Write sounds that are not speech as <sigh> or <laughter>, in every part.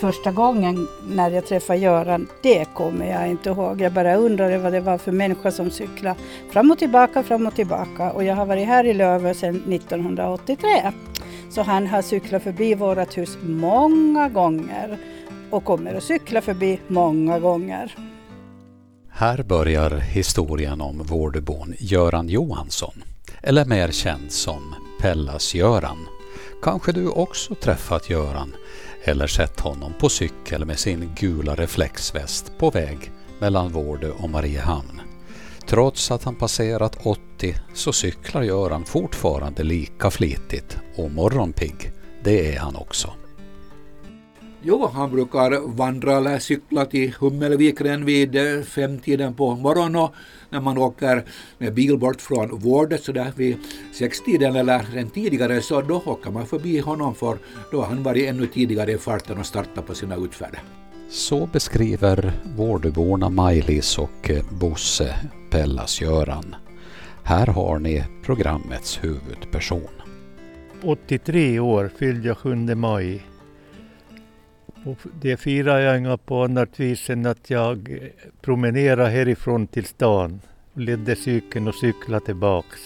första gången när jag träffade Göran, det kommer jag inte ihåg. Jag bara undrade vad det var för människa som cyklade fram och tillbaka, fram och tillbaka. Och jag har varit här i Lövö sedan 1983. Så han har cyklat förbi vårt hus många gånger och kommer att cykla förbi många gånger. Här börjar historien om vårdbon Göran Johansson, eller mer känd som Pellas-Göran. Kanske du också träffat Göran eller sett honom på cykel med sin gula reflexväst på väg mellan Vårdö och Mariehamn. Trots att han passerat 80 så cyklar Göran fortfarande lika flitigt och morgonpigg. Det är han också. Jo, han brukar vandra eller cykla till Hummelvikren vid eh, femtiden på morgonen och när man åker med bil bort från vårdet så där vid sextiden eller än tidigare så då åker man förbi honom för då har han varit ännu tidigare i farten och startat på sina utfärder. Så beskriver Vårduborna Maj-Lis och eh, Bosse Pellas-Göran. Här har ni programmets huvudperson. 83 år fyllde jag 7 maj och det firar jag inga på annat vis än att jag promenerade härifrån till stan, ledde cykeln och cyklade tillbaks.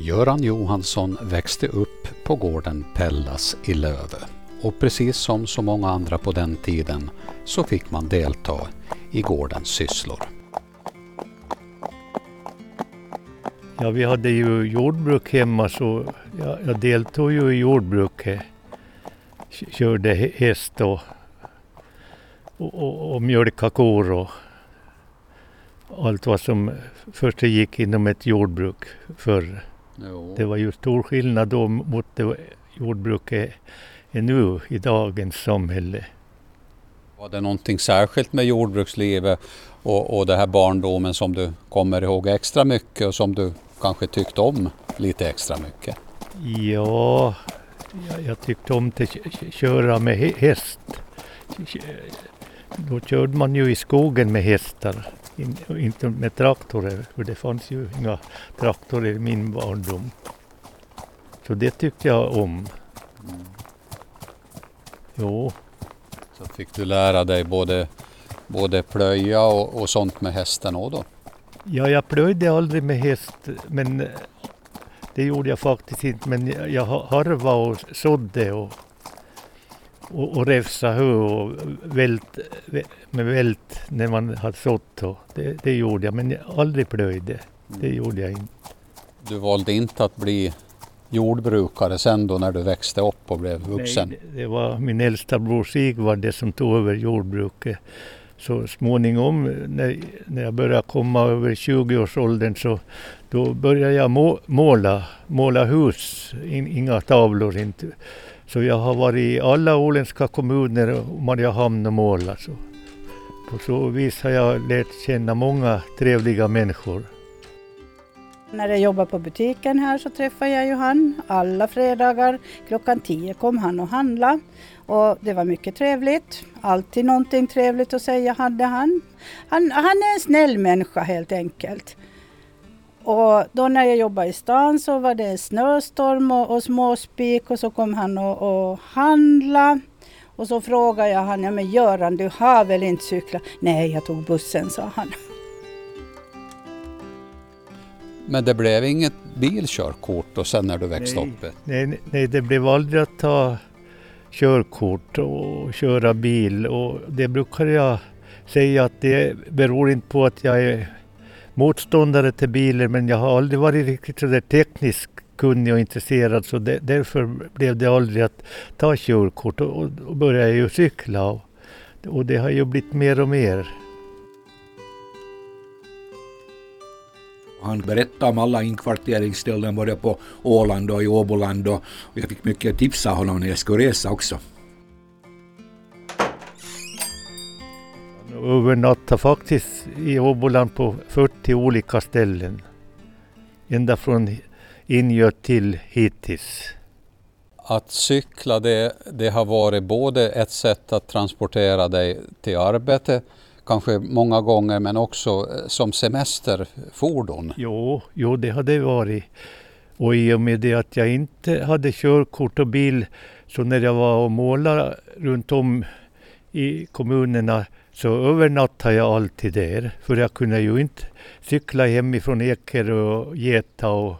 Göran Johansson växte upp på gården Pellas i Lövö och precis som så många andra på den tiden så fick man delta i gårdens sysslor. Ja, vi hade ju jordbruk hemma så jag, jag deltog ju i jordbruket körde häst och, och, och, och mjölka kor och allt vad som först gick inom ett jordbruk förr. Jo. Det var ju stor skillnad då mot det jordbruket är nu i dagens samhälle. Var det någonting särskilt med jordbrukslivet och, och det här barndomen som du kommer ihåg extra mycket och som du kanske tyckte om lite extra mycket? Ja, jag, jag tyckte om att köra med häst. Då körde man ju i skogen med hästar, inte med traktorer, för det fanns ju inga traktorer i min barndom. Så det tyckte jag om. Jo. Så fick du lära dig både, både plöja och, och sånt med hästen då? Ja, jag plöjde aldrig med häst, men det gjorde jag faktiskt inte, men jag harvade och sådde och, och, och räfsa hö och vält, med vält när man hade sått. Det, det gjorde jag, men jag aldrig plöjde. Det mm. gjorde jag inte. Du valde inte att bli jordbrukare sen då när du växte upp och blev vuxen? Nej, det var min äldsta bror Sigvard som tog över jordbruket. Så småningom eh, när, när jag började komma över 20-årsåldern så då började jag måla, måla hus, inga tavlor inte. Så jag har varit i alla åländska kommuner och Mariehamn och målat. Så på så vis har jag lärt känna många trevliga människor. När jag jobbade på butiken här så träffade jag ju han. Alla fredagar klockan tio kom han och handlade. Och det var mycket trevligt. Alltid någonting trevligt att säga hade han. Han, han är en snäll människa helt enkelt. Och då när jag jobbade i stan så var det snöstorm och, och småspik och så kom han och, och handla. Och så frågade jag han, ja men Göran du har väl inte cyklat? Nej, jag tog bussen, sa han. Men det blev inget bilkörkort och sen när du växte nej, upp? Nej, nej, det blev aldrig att ta körkort och köra bil och det brukar jag säga att det beror inte på att jag är motståndare till bilar men jag har aldrig varit riktigt sådär teknisk tekniskt kunnig och intresserad så det, därför blev det aldrig att ta körkort och, och började jag ju cykla och, och det har ju blivit mer och mer. Han berättade om alla inkvarteringsställen både på Åland och i Åboland och jag fick mycket tips av honom när jag skulle resa också. övernattade faktiskt i Åboland på 40 olika ställen. Ända från Ingöt till hittills. Att cykla det, det har varit både ett sätt att transportera dig till arbete, kanske många gånger, men också eh, som semesterfordon. Jo, jo det har det varit. Och i och med det att jag inte hade körkort och bil, så när jag var och målade runt om i kommunerna så övernattade jag alltid där. För jag kunde ju inte cykla hemifrån Eker och Geta och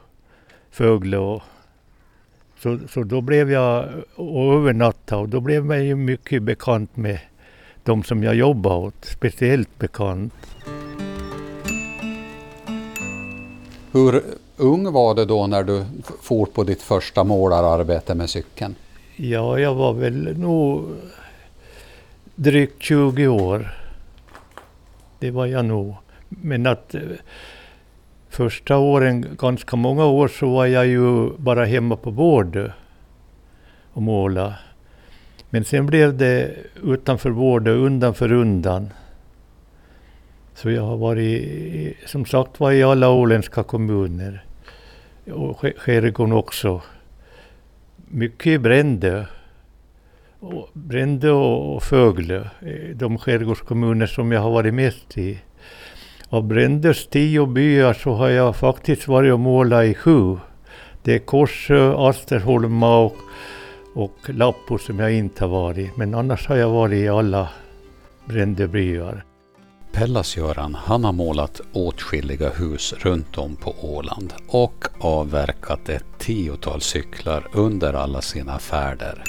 Fögle. Och, så, så då blev jag och övernattade och då blev man ju mycket bekant med de som jag jobbade åt. Speciellt bekant. Hur ung var du då när du for på ditt första målararbete med cykeln? Ja, jag var väl nog drygt 20 år. Det var jag nog. Men att eh, första åren, ganska många år, så var jag ju bara hemma på Vårdö och måla. Men sen blev det utanför Vårdö undan för undan. Så jag har varit, som sagt var, i alla åländska kommuner. Och skärgården också. Mycket i Brändö. Brändö och Fögle, eh, de skärgårdskommuner som jag har varit mest i. Av Brändös tio byar så har jag faktiskt varit och målat i sju. Det är Korsö, Asterholma och, och Lappo som jag inte har varit. Men annars har jag varit i alla Brändö byar. Pellas-Göran han har målat åtskilliga hus runt om på Åland och avverkat ett tiotal cyklar under alla sina färder.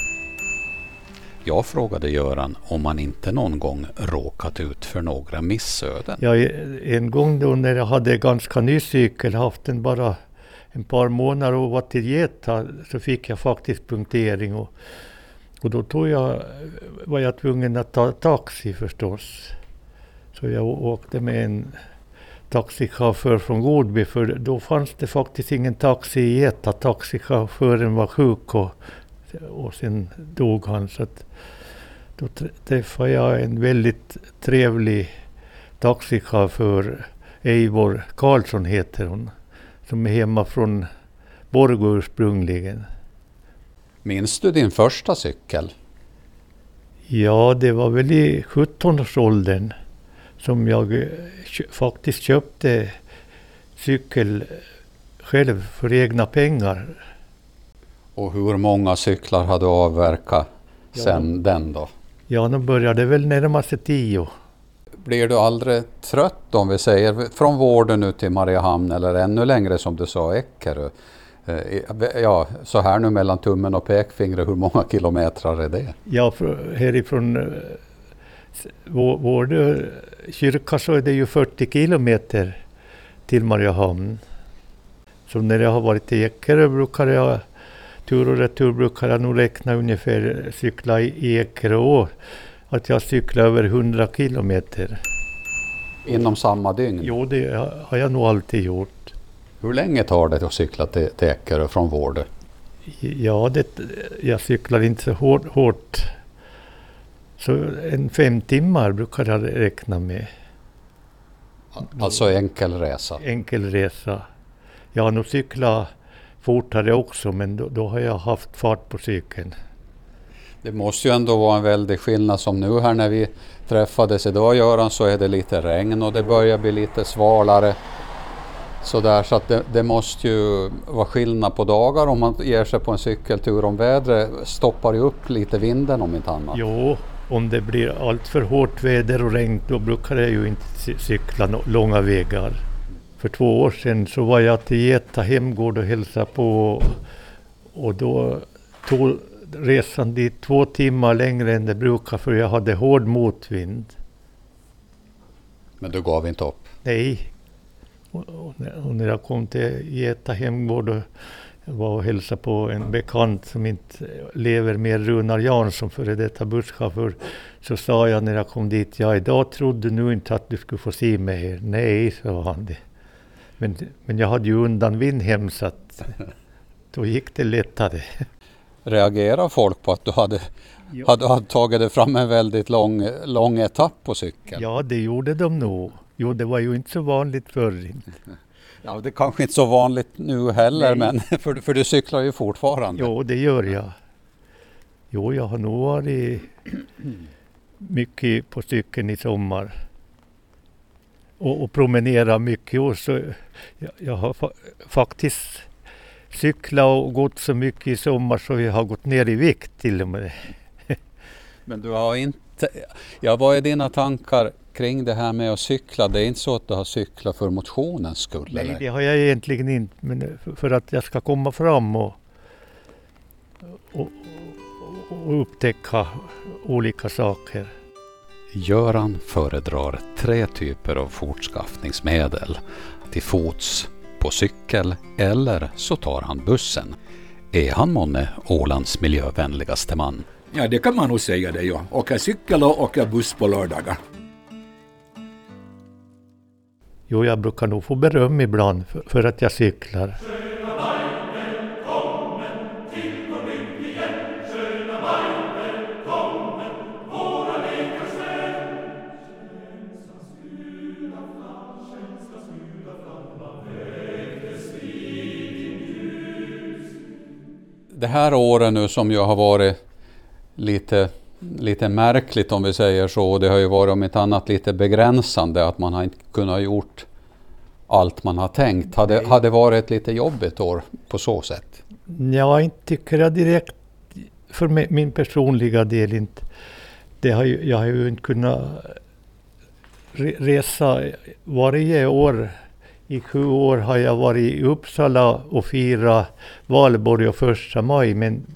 Jag frågade Göran om han inte någon gång råkat ut för några missöden. Ja, en gång då när jag hade ganska ny cykel, haft den bara en par månader och var till Geta, så fick jag faktiskt punktering. Och, och då tog jag, var jag tvungen att ta taxi förstås. Så jag åkte med en taxichaufför från Godby, för då fanns det faktiskt ingen taxi i Geta. Taxichauffören var sjuk och, och sen dog han. Så att, då träffade jag en väldigt trevlig taxichaufför, Eivor Karlsson heter hon, som är hemma från Borgå ursprungligen. Minns du din första cykel? Ja, det var väl i 17-årsåldern som jag eh, faktiskt köpte cykel själv för egna pengar. Och hur många cyklar har du avverkat ja. sen den då? Ja, nu började väl närma sig tio. Blir du aldrig trött om vi säger från Vården nu till Mariehamn eller ännu längre som du sa Eckerö? Eh, ja, så här nu mellan tummen och pekfingret, hur många kilometer är det? Ja, härifrån eh, vår Vårdö kyrka så är det ju 40 kilometer till Mariehamn. Så när jag har varit i Ekerö brukar jag tur och retur brukar jag nog räkna ungefär cykla i Ekerö. Att jag cyklar över 100 kilometer. Inom samma dygn? Jo, det har jag nog alltid gjort. Hur länge tar det att cykla till, till Ekerö från Vårdö? Ja, det, jag cyklar inte så hårt, hårt så en fem timmar brukar jag räkna med. Alltså enkel resa? Enkel resa. Jag har nog cyklat fortare också men då, då, har jag haft fart på cykeln. Det måste ju ändå vara en väldig skillnad som nu här när vi träffades idag Göran så är det lite regn och det börjar bli lite svalare. Sådär, så att det, det, måste ju vara skillnad på dagar om man ger sig på en cykeltur om vädret stoppar ju upp lite vinden om inte annat. Jo, om det blir allt för hårt väder och regn då brukar jag ju inte cykla långa vägar. För två år sedan så var jag till Geta hemgård och hälsade på och då tog resan dit två timmar längre än det brukar för jag hade hård motvind. Men du gav inte upp? Nej. Och, när jag kom till Geta hemgård och var och hälsade på en bekant som inte lever med Runar Jansson, före detta busschaufför. Så sa jag när jag kom dit, ja idag trodde du inte att du skulle få se mig här. Nej, sa han. Det. Men, men jag hade ju undan vind hem så att <laughs> då gick det lättare. Reagerar folk på att du hade, hade, hade tagit dig fram en väldigt lång, lång etapp på cykeln? Ja, det gjorde de nog. Jo, det var ju inte så vanligt förr. <laughs> Ja, det är kanske inte så vanligt nu heller, Nej. men <laughs> för, för du cyklar ju fortfarande. Jo, det gör jag. Jo, jag har nog varit <clears throat> mycket på cykeln i sommar. Och, och promenerat mycket. Och så, jag, jag har fa faktiskt cyklat och gått så mycket i sommar så jag har gått ner i vikt till och med. <laughs> Men du har inte... Ja, vad är dina tankar kring det här med att cykla? Det är inte så att du har cyklat för motionens skull? Nej, eller? det har jag egentligen inte. Men för att jag ska komma fram och, och, och upptäcka olika saker. Göran föredrar tre typer av fortskaffningsmedel. Till fots, på cykel eller så tar han bussen. Är han månne Ålands miljövänligaste man? Ja, det kan man nog säga det, ja. Åker cykel och åker buss på lördagar. Jo, jag brukar nog få beröm ibland för, för att jag cyklar. Här året nu som ju har varit lite, lite märkligt om vi säger så, det har ju varit om inte annat lite begränsande att man har inte kunnat gjort allt man har tänkt. Hade, hade varit ett lite jobbigt år på så sätt? Ja, inte tycker jag direkt för mi- min personliga del inte. Det har ju, jag har ju inte kunnat re- resa varje år. I sju år har jag varit i Uppsala och firat valborg och första maj, men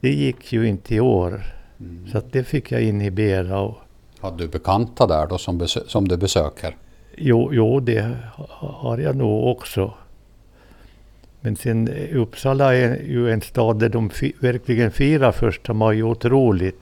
det gick ju inte i år. Så att det fick jag inhibera. Och, Hade du bekanta där då som, som du besöker? jo, jo, det ha- har jag nog också. Men sen eh, Uppsala är ju en stad där de fi, verkligen firar första maj otroligt.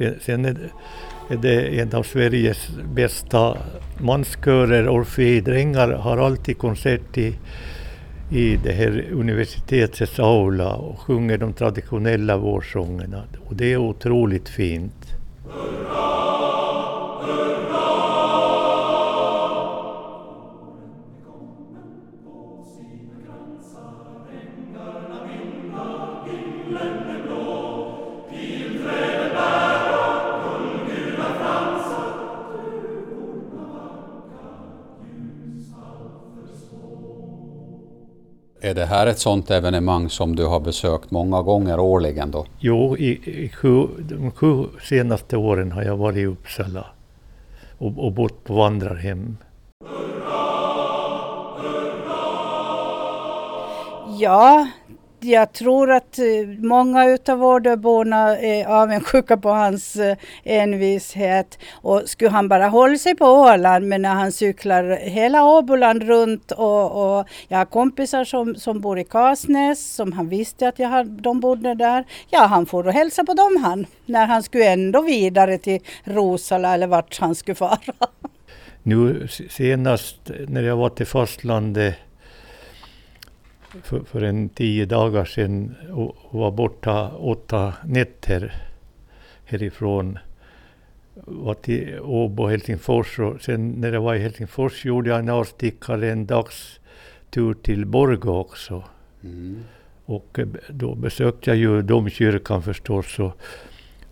Sen, sen är, det, är det en av Sveriges bästa manskörer, Orfejdrängar, har alltid konsert i, i det här universitetets aula och sjunger de traditionella vårsångerna. Och det är otroligt fint. Det här ett sådant evenemang som du har besökt många gånger årligen då? Jo, i, i sju, de sju senaste åren har jag varit i Uppsala och, och bott på vandrarhem. Ja, jag tror att eh, många utav Vårdöborna är avundsjuka på hans eh, envishet. Och skulle han bara hålla sig på Åland, men när han cyklar hela Åboland runt och, och jag har kompisar som, som bor i Kasnäs, som han visste att jag hade, de bodde där. Ja, han får och hälsa på dem han, när han skulle ändå vidare till Rosala eller vart han skulle fara. Nu senast när jag var till fastlandet eh, för, för en tio dagar sedan och, och var borta åtta nätter härifrån. Var till Åbo och Helsingfors och sen när jag var i Helsingfors gjorde jag en avstickare en dagstur till Borgå också. Och eh, då besökte jag ju domkyrkan förstås och,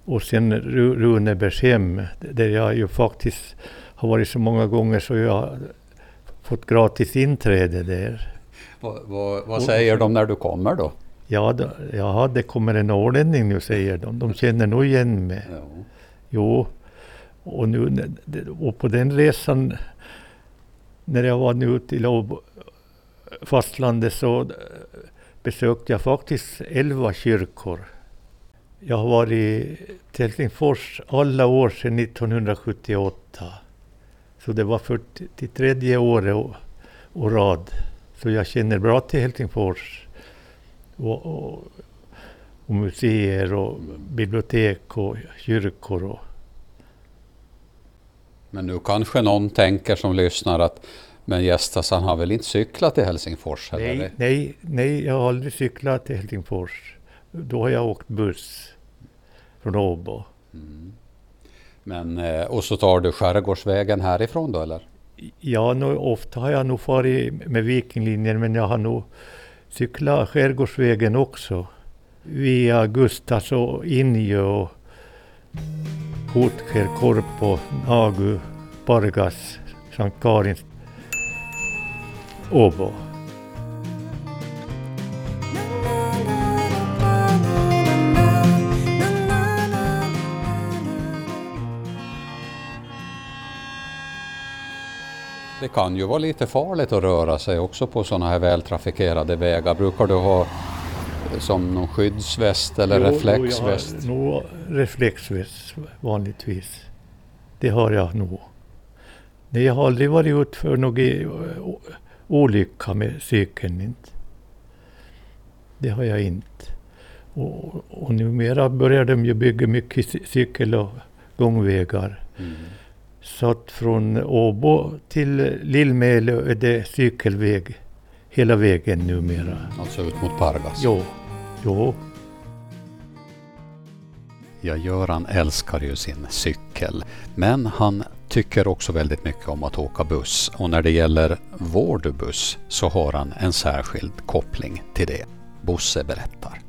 och sen Ru- Runebergshem där jag ju faktiskt har varit så många gånger så jag fått gratis inträde där. Vad, vad, vad säger de när du kommer då? Ja, då, jaha, det kommer en ålänning nu säger de. De känner nog igen mig. Ja. Jo, och, nu, och på den resan när jag var nu till fastlandet så eh, besökte jag faktiskt elva kyrkor. Jag har varit i Helsingfors alla år sedan 1978. Så det var 43 året och, och rad. Så jag känner bra till Helsingfors. Och, och, och museer och bibliotek och kyrkor. Och, Men nu kanske någon tänker som lyssnar att men Gästas han har väl inte cyklat till Helsingfors? Eller? nej, nej, nej, jag har aldrig cyklat till Helsingfors. Då har jag åkt buss från Åbo. Mm. Men, eh, och så tar du Skärgårdsvägen härifrån då eller? Ja, nu, ofta har jag nog farit med Vikinglinjen men jag har nog cyklat Skärgårdsvägen också. Via Gustas och Injö och Hotker, Korpo, Nagu, Pargas, Sankt Karins, Åbo. Det kan ju vara lite farligt att röra sig också på sådana här vältrafikerade vägar. Brukar du ha eh, som någon skyddsväst eller Jo, reflexväst? Jo, jag har nog reflexväst vanligtvis. Det har jag nog. Nej, jag har aldrig varit ut för någon eh, olycka med cykeln. Inte. Det har jag inte. Och, och numera börjar de ju bygga mycket cy- cykel och gångvägar. Mm. Så att från Åbo till Lillmälö är det cykelväg hela vägen numera. Alltså ut mot Pargas? Jo, jo. Ja, Göran älskar ju sin cykel. Men han tycker också väldigt mycket om att åka buss. Och när det gäller Vårdubuss så har han en särskild koppling till det. Bosse berättar.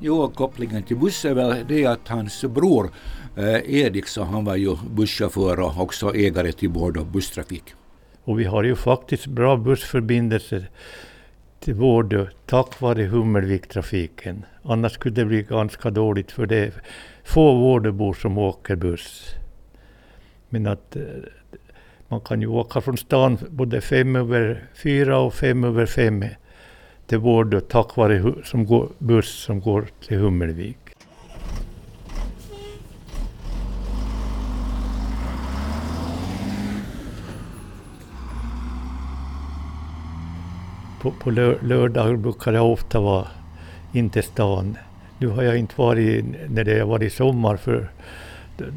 Jo, kopplingen till buss är väl det att hans bror eh, Eriksson han var ju busschaufför och också ägare till Bordeaux busstrafik. Och vi har ju faktiskt bra bussförbindelser till Vårdö tack vare Hummelviktrafiken. Annars skulle det bli ganska dåligt för det är få Vårdöbor som åker buss. Men att eh, man kan ju åka från stan både fem över fyra och fem över fem till Vårdö tack vare som går, buss som går till Hummelvik. På, på lör, lördag brukar jag ofta vara inte stan. Nu har jag inte varit när det har varit sommar för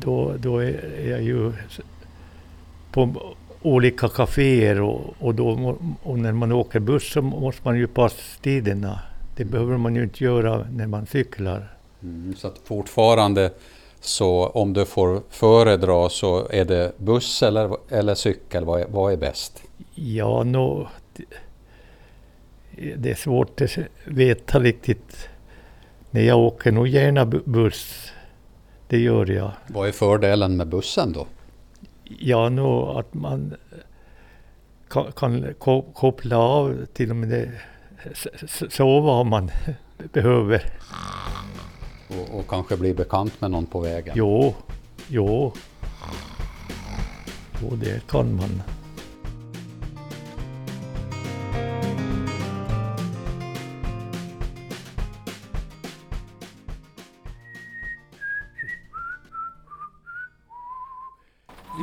då, då är jag ju på olika kaféer och, och, då, och när man åker buss så måste man ju passa tiderna. Det behöver man ju inte göra när man cyklar. Mm, så att fortfarande så om du får föredra så är det buss eller, eller cykel, vad är, vad är bäst? Ja, nå, det, är svårt att veta riktigt. Nej, jag åker nog gärna bu- buss. Det gör jag. Vad är fördelen med bussen då? Ja, nog att man kan, kan ko- koppla av till och med det, sova om man <laughs> behöver. Och, och kanske bli bekant med någon på vägen? Jo, jo. Jo, det kan man.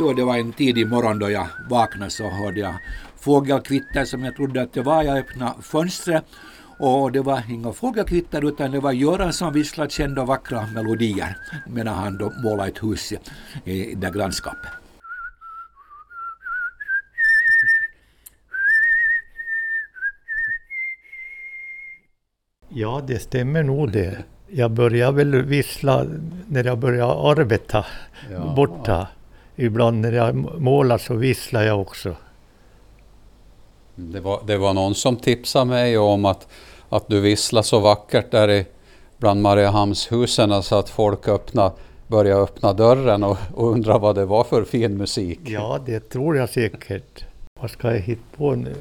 Jo, det var en tidig morgon då jag vaknade så hörde jag fågelkvitter som jag trodde att det var. Jag öppnade fönstret och det var inga fågelkvitter utan det var Göran som visslade kända vackra melodier medan han då målade ett hus i, i det grannskapet. Ja, det stämmer nog det. Jag började väl vissla när jag började arbeta Ja. borta. Ibland när jag målar så visslar jag också. Det var, det var någon som tipsade mig om att, att du visslar så vackert där i, bland Mariehamnshusen så att folk öppna, började öppna dörren och, och undra vad det var för fin musik. Ja, det tror jag säkert. Vad ska jag hitta på nu?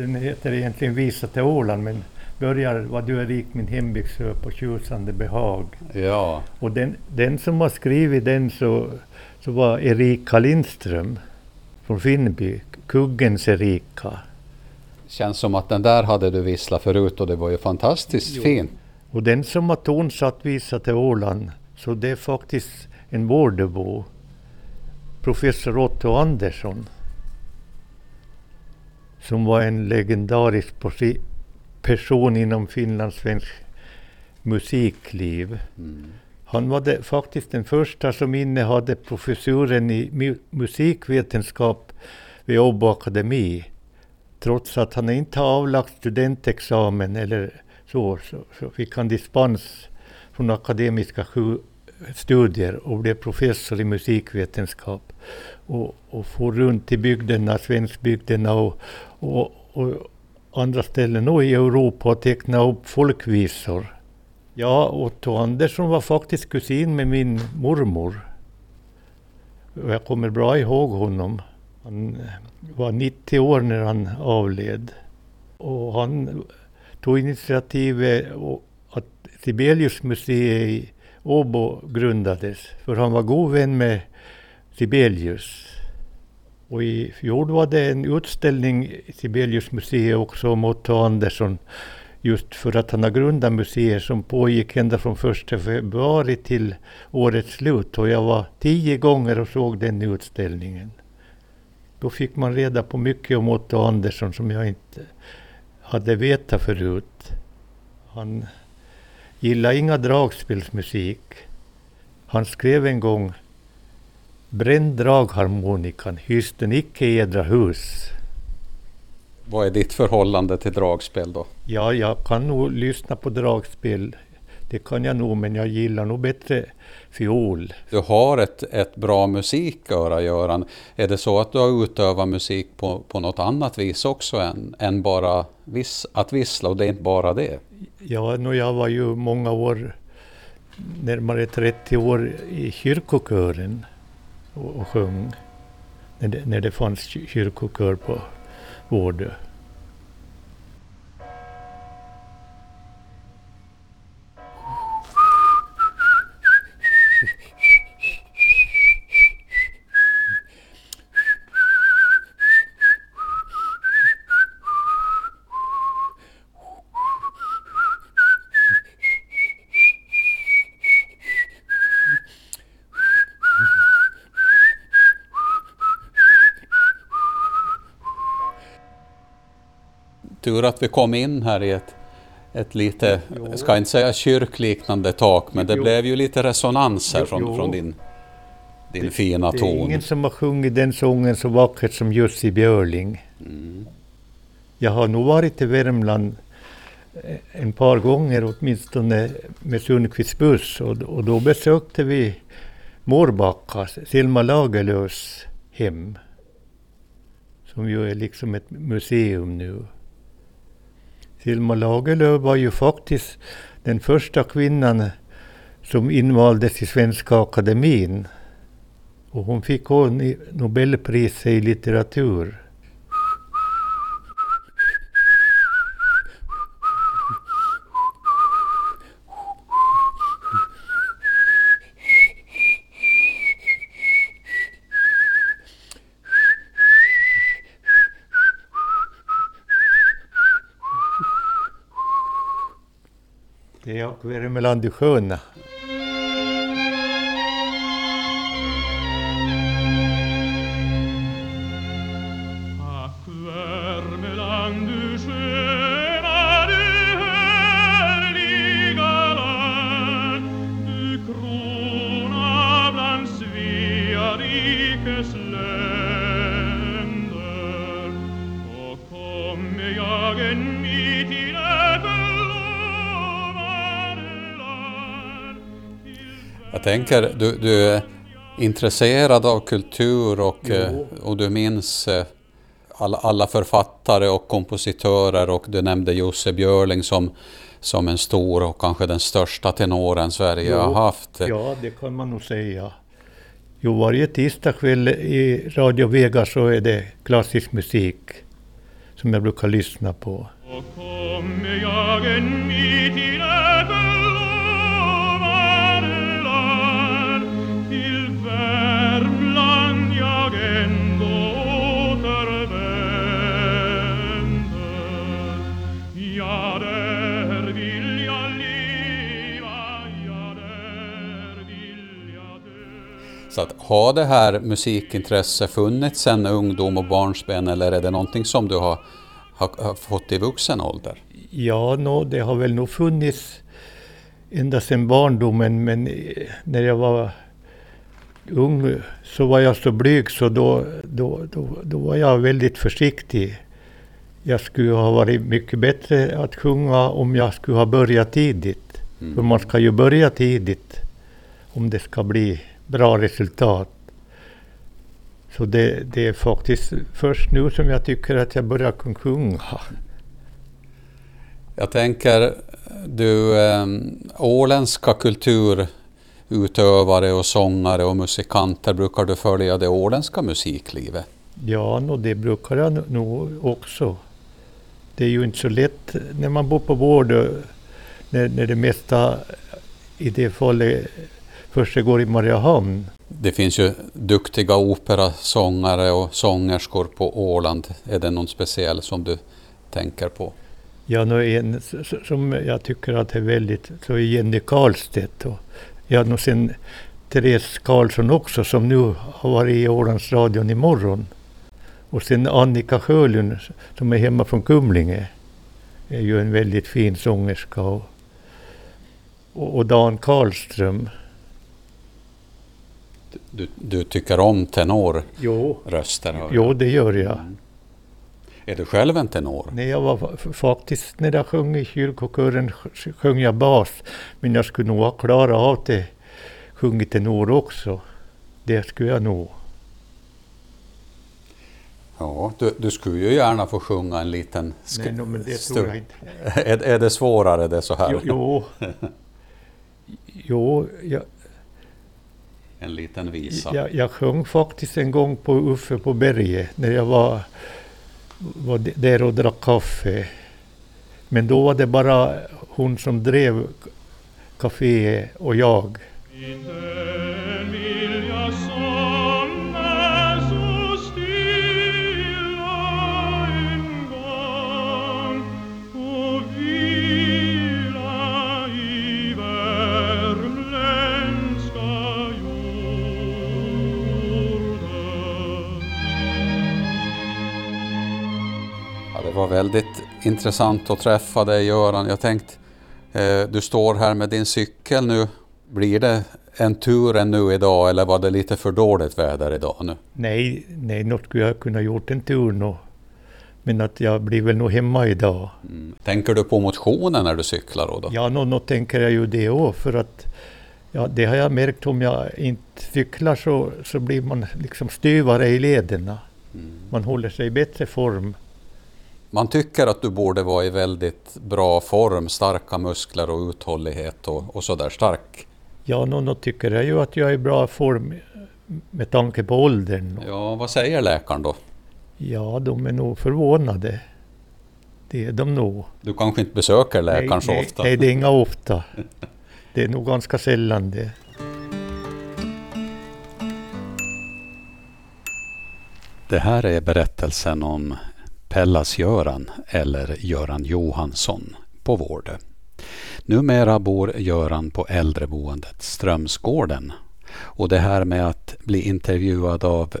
Den heter egentligen Visa till Åland men börjar Vad du är rik min hembygdsö på tjusande behag. Ja, Och den, den som har skrivit den så, så var Erika Lindström från Finnby, Kuggens Erika. känns som att den där hade du visslat förut och det var ju fantastiskt Jo. fin. Och den som har tonsatt Visa till Åland, så det är faktiskt en Vårdöbo, professor Otto Andersson, som var en legendarisk person inom finlandssvensk musikliv. Mm. Han var det, faktiskt den första som innehade professuren i mu musikvetenskap vid Åbo Akademi. Trots att han inte avlagt studentexamen eller så, så, så fick han dispens från akademiska studier och blev professor i musikvetenskap. Och, och for runt i bygderna, svenskbygderna och, och, och andra ställen och i Europa och teckna upp folkvisor. Ja, Otto Andersson var faktiskt kusin med min mormor. Och Jag kommer bra ihåg honom. Han eh, var 90 år när han avled. Och han tog initiativet att Sibelius museet i Åbo grundades. För han var god vän med Sibelius. Och i fjol var det en utställning i Sibelius museet också om Otto Andersson. Just för att han har grundat museet som pågick ända från 1 februari till årets slut. Och jag var tio gånger och såg den utställningen. Då fick man reda på mycket om Otto Andersson som jag inte hade vetat förut. Han gillade inga dragspelsmusik. Han skrev en gång Bränn dragharmonikan, hyss den icke i edra hus. Vad är ditt förhållande till dragspel då? Ja, jag kan nog lyssna på dragspel. Det kan jag nog, men jag gillar nog bättre fiol. Du har ett, ett bra musiköra, Göran. Är det så att du har utövat musik på, på något annat vis också än, än bara viss, att vissla? Och det är inte bara det? Ja, no, jag var ju många år, närmare 30 år i kyrkokören och, och sjöng. När det, när det fanns kyrkokör på Vårdö. Tur att vi kom in här i ett, ett lite, jag ska inte säga kyrkliknande tak, men det jo. blev ju lite resonans här från, från din, din det, fina ton. Det är ingen som har sjungit den sången så vackert som Jussi Björling. Mm. Jag har nog varit i Värmland eh, en par gånger åtminstone med Sundqvists buss och, och då besökte vi Mårbacka, Selma Lagerlöfs hem. Som ju är liksom ett museum nu. Selma Lagerlöf var ju faktiskt den första kvinnan som invaldes i Svenska Akademin. Och hon fick Nobelpriset i litteratur. Ja, Värmeland i sjön. Tänker, du, du är intresserad av kultur och, eh, och du minns eh, alla, alla författare och kompositörer och du nämnde Josse Björling som, som en stor och kanske den största tenoren Sverige jo, har haft. Ja, det kan man nog säga. Jo, varje tisdagkväll i Radio Vega så är det klassisk musik som jag brukar lyssna på. Och jag en Så att, har det här musikintresset funnits sedan ungdom och barnsben eller är det någonting som du har, har, har fått i vuxen ålder? Ja, no, det har väl nog funnits ända sedan barndomen men eh, när jag var ung så var jag så blyg så då, då, då, då var jag väldigt försiktig. Jag skulle ha varit mycket bättre att sjunga om jag skulle ha börjat tidigt. Mm. För man ska ju börja tidigt om det ska bli bra resultat. Så det, det är faktiskt först nu som jag tycker att jag börjar sjunga. Jag tänker, du eh, åländska kulturutövare och sångare och musikanter, brukar du följa det åländska musiklivet? Ja, no, det brukar jag nog också. Det är ju inte så lätt när man bor på vård, när, när det mesta i det fallet försiggår i Mariehamn. Det finns ju duktiga operasångare och sångerskor på Åland. Är det någon speciell som du tänker på? Ja, no, en som jag tycker att är väldigt, så är Jenny Karlstedt. Och jag har nog sen Therese Karlsson också som nu har varit i Ålandsradion imorgon. Och sen Annika Sjölund som är hemma från Kumlinge. Är ju en väldigt fin sångerska. Och, och Dan Karlström. Du, du tycker om tenorröster? Jo. jo, det gör jag. Mm. Är du själv en tenor? Nej, jag var faktiskt, när jag sjöng i kyrkokören sjöng jag bas. Men jag skulle nog ha klarat av det, sjungit tenor också. Det skulle jag nog. Ja, du, du skulle ju gärna få sjunga en liten Nej, no, men det tror jag inte. <laughs> är, är det svårare det så här? Jo, jo. <laughs> jo jag, en liten visa. Jag, jag sjöng faktiskt en gång på Uffe på berget när jag var, var där och drack kaffe. Men då var det bara hon som drev kaféet och jag. Var väldigt intressant att träffa dig Göran. Jag tänkte, eh, du står här med din cykel nu. Blir det en tur ännu idag eller var det lite för dåligt väder idag nu? Nej, nej, något skulle jag kunna gjort en tur nu. Men att jag blir väl nog hemma idag. Mm. Tänker du på motionen när du cyklar då? då? Ja, nå, nå tänker jag ju det också för att ja, det har jag märkt om jag inte cyklar så, så blir man liksom styvare i lederna. Mm. Man håller sig i bättre form. Man tycker att du borde vara i väldigt bra form, starka muskler och uthållighet och, och sådär stark. Ja, någon tycker jag ju att jag är i bra form med tanke på åldern. Ja, vad säger läkaren då? Ja, de är nog förvånade. Det är de nog. Du kanske inte besöker läkaren nej, så nej, ofta? Nej, det är inga ofta. <laughs> Det är nog ganska sällan det. Det här är berättelsen om Pellas-Göran eller Göran Johansson på Vårdö. Numera bor Göran på äldreboendet Strömsgården och det här med att bli intervjuad av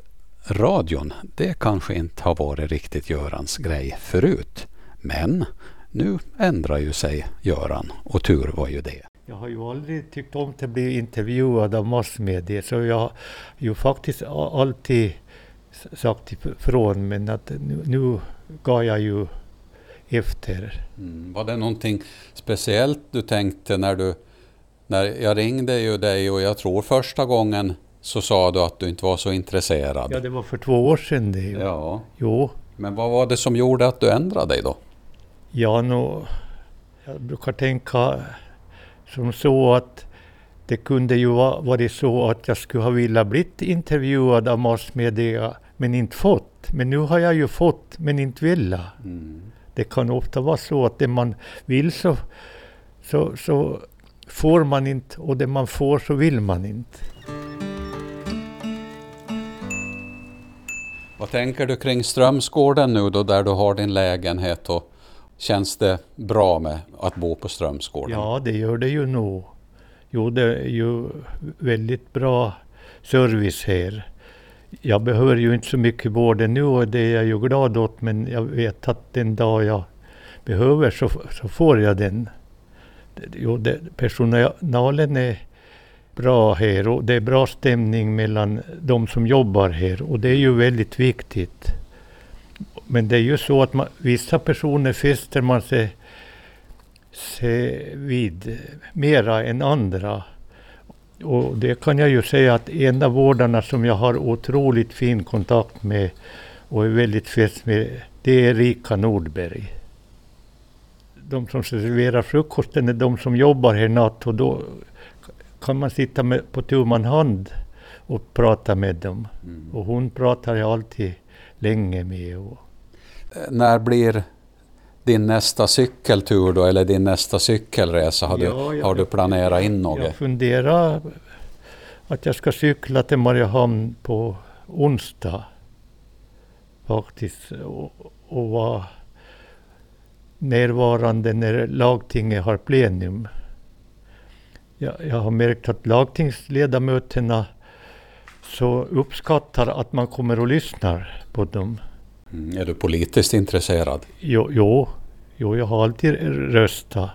radion, det kanske inte har varit riktigt Görans grej förut. Men nu ändrar ju sig Göran och tur var ju det. Jag har ju aldrig tyckt om att bli intervjuad av massmedia så jag har ju faktiskt alltid sagt ifrån men att nu, nu gav jag ju efter. Mm. Var det någonting speciellt du tänkte när du när jag ringde ju dig och jag tror första gången så sa du att du inte var så intresserad. Ja, det var för två år sedan det. Ja. Jo. Men vad var det som gjorde att du ändrade dig då? Ja, no, jag brukar tänka som så att det kunde ju varit så att jag skulle ha velat bli intervjuad av massmedia men inte fått. Men nu har jag ju fått men inte velat. Mm. Det kan ofta vara så att det man vill så, så, så får man inte och det man får så vill man inte. Vad tänker du kring Strömsgården nu då där du har din lägenhet och känns det bra med att bo på Strömsgården? Ja, det gör det ju nog. Jo, det är ju väldigt bra service här. Jag behöver ju inte så mycket vård nu och det är jag ju glad åt men jag vet att den dag jag behöver så, så får jag den. Jo, det, personalen är bra här och det är bra stämning mellan de som jobbar här och det är ju väldigt viktigt. Men det är ju så att man, vissa personer fäster man sig, sig vid mera än andra. Och det kan jag ju säga att en av vårdarna som jag har otroligt fin kontakt med och är väldigt fäst med, det är Rika Nordberg. De som serverar frukosten är de som jobbar här natt och då kan man sitta med, på tu man hand och prata med dem. Mm. Och hon pratar jag alltid länge med. Och... Eh, när blir din nästa cykeltur då, eller din nästa cykelresa? Har, ja, du, har du planerat in något? Jag funderar att jag ska cykla till Mariehamn på onsdag. Faktiskt. Och, och vara närvarande när lagtinget har plenum jag, jag har märkt att lagtingsledamöterna så uppskattar att man kommer och lyssnar på dem. Mm, är du politiskt intresserad? Jo, jo, jo, jag har alltid röstat.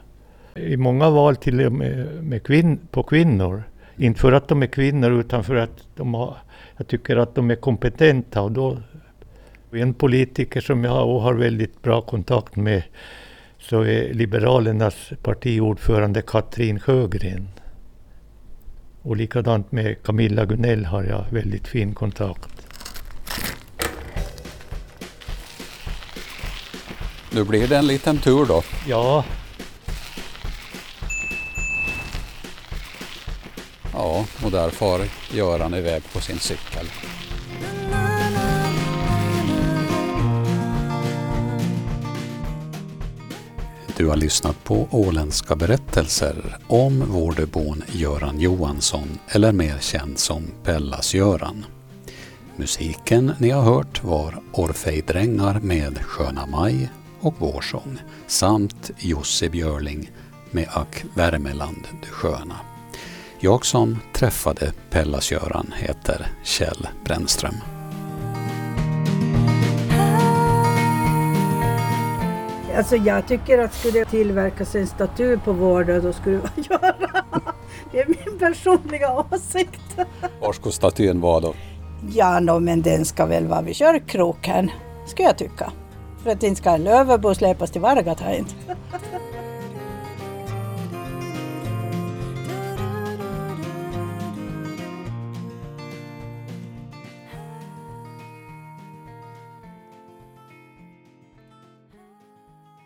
I många val till och med, med kvin, på kvinnor. Inte för att de är kvinnor utan för att de har, jag tycker att de är kompetenta. Och då, en politiker som jag har väldigt bra kontakt med så är Liberalernas partiordförande Katrin Sjögren. Och likadant med Camilla Gunell har jag väldigt fin kontakt. Nu blir det en liten tur då. Ja. Ja, och där far Göran iväg på sin cykel. Du har lyssnat på åländska berättelser om vårdebon Göran Johansson, eller mer känd som Pellas-Göran. Musiken ni har hört var Orfejdrängar med Sköna maj och Vårsång samt Josse Björling med Ack Värmeland du sköna. Jag som träffade Pellas-Göran heter Kjell Brännström. Alltså jag tycker att skulle det tillverkas en staty på Vårda då skulle <laughs> det göra. Det är min personliga åsikt. Var skulle statyn vara då? Ja, no, men den ska väl vara vid körkroken, skulle jag tycka. För att inte ska en Löfvebo släpas till Vargat inte.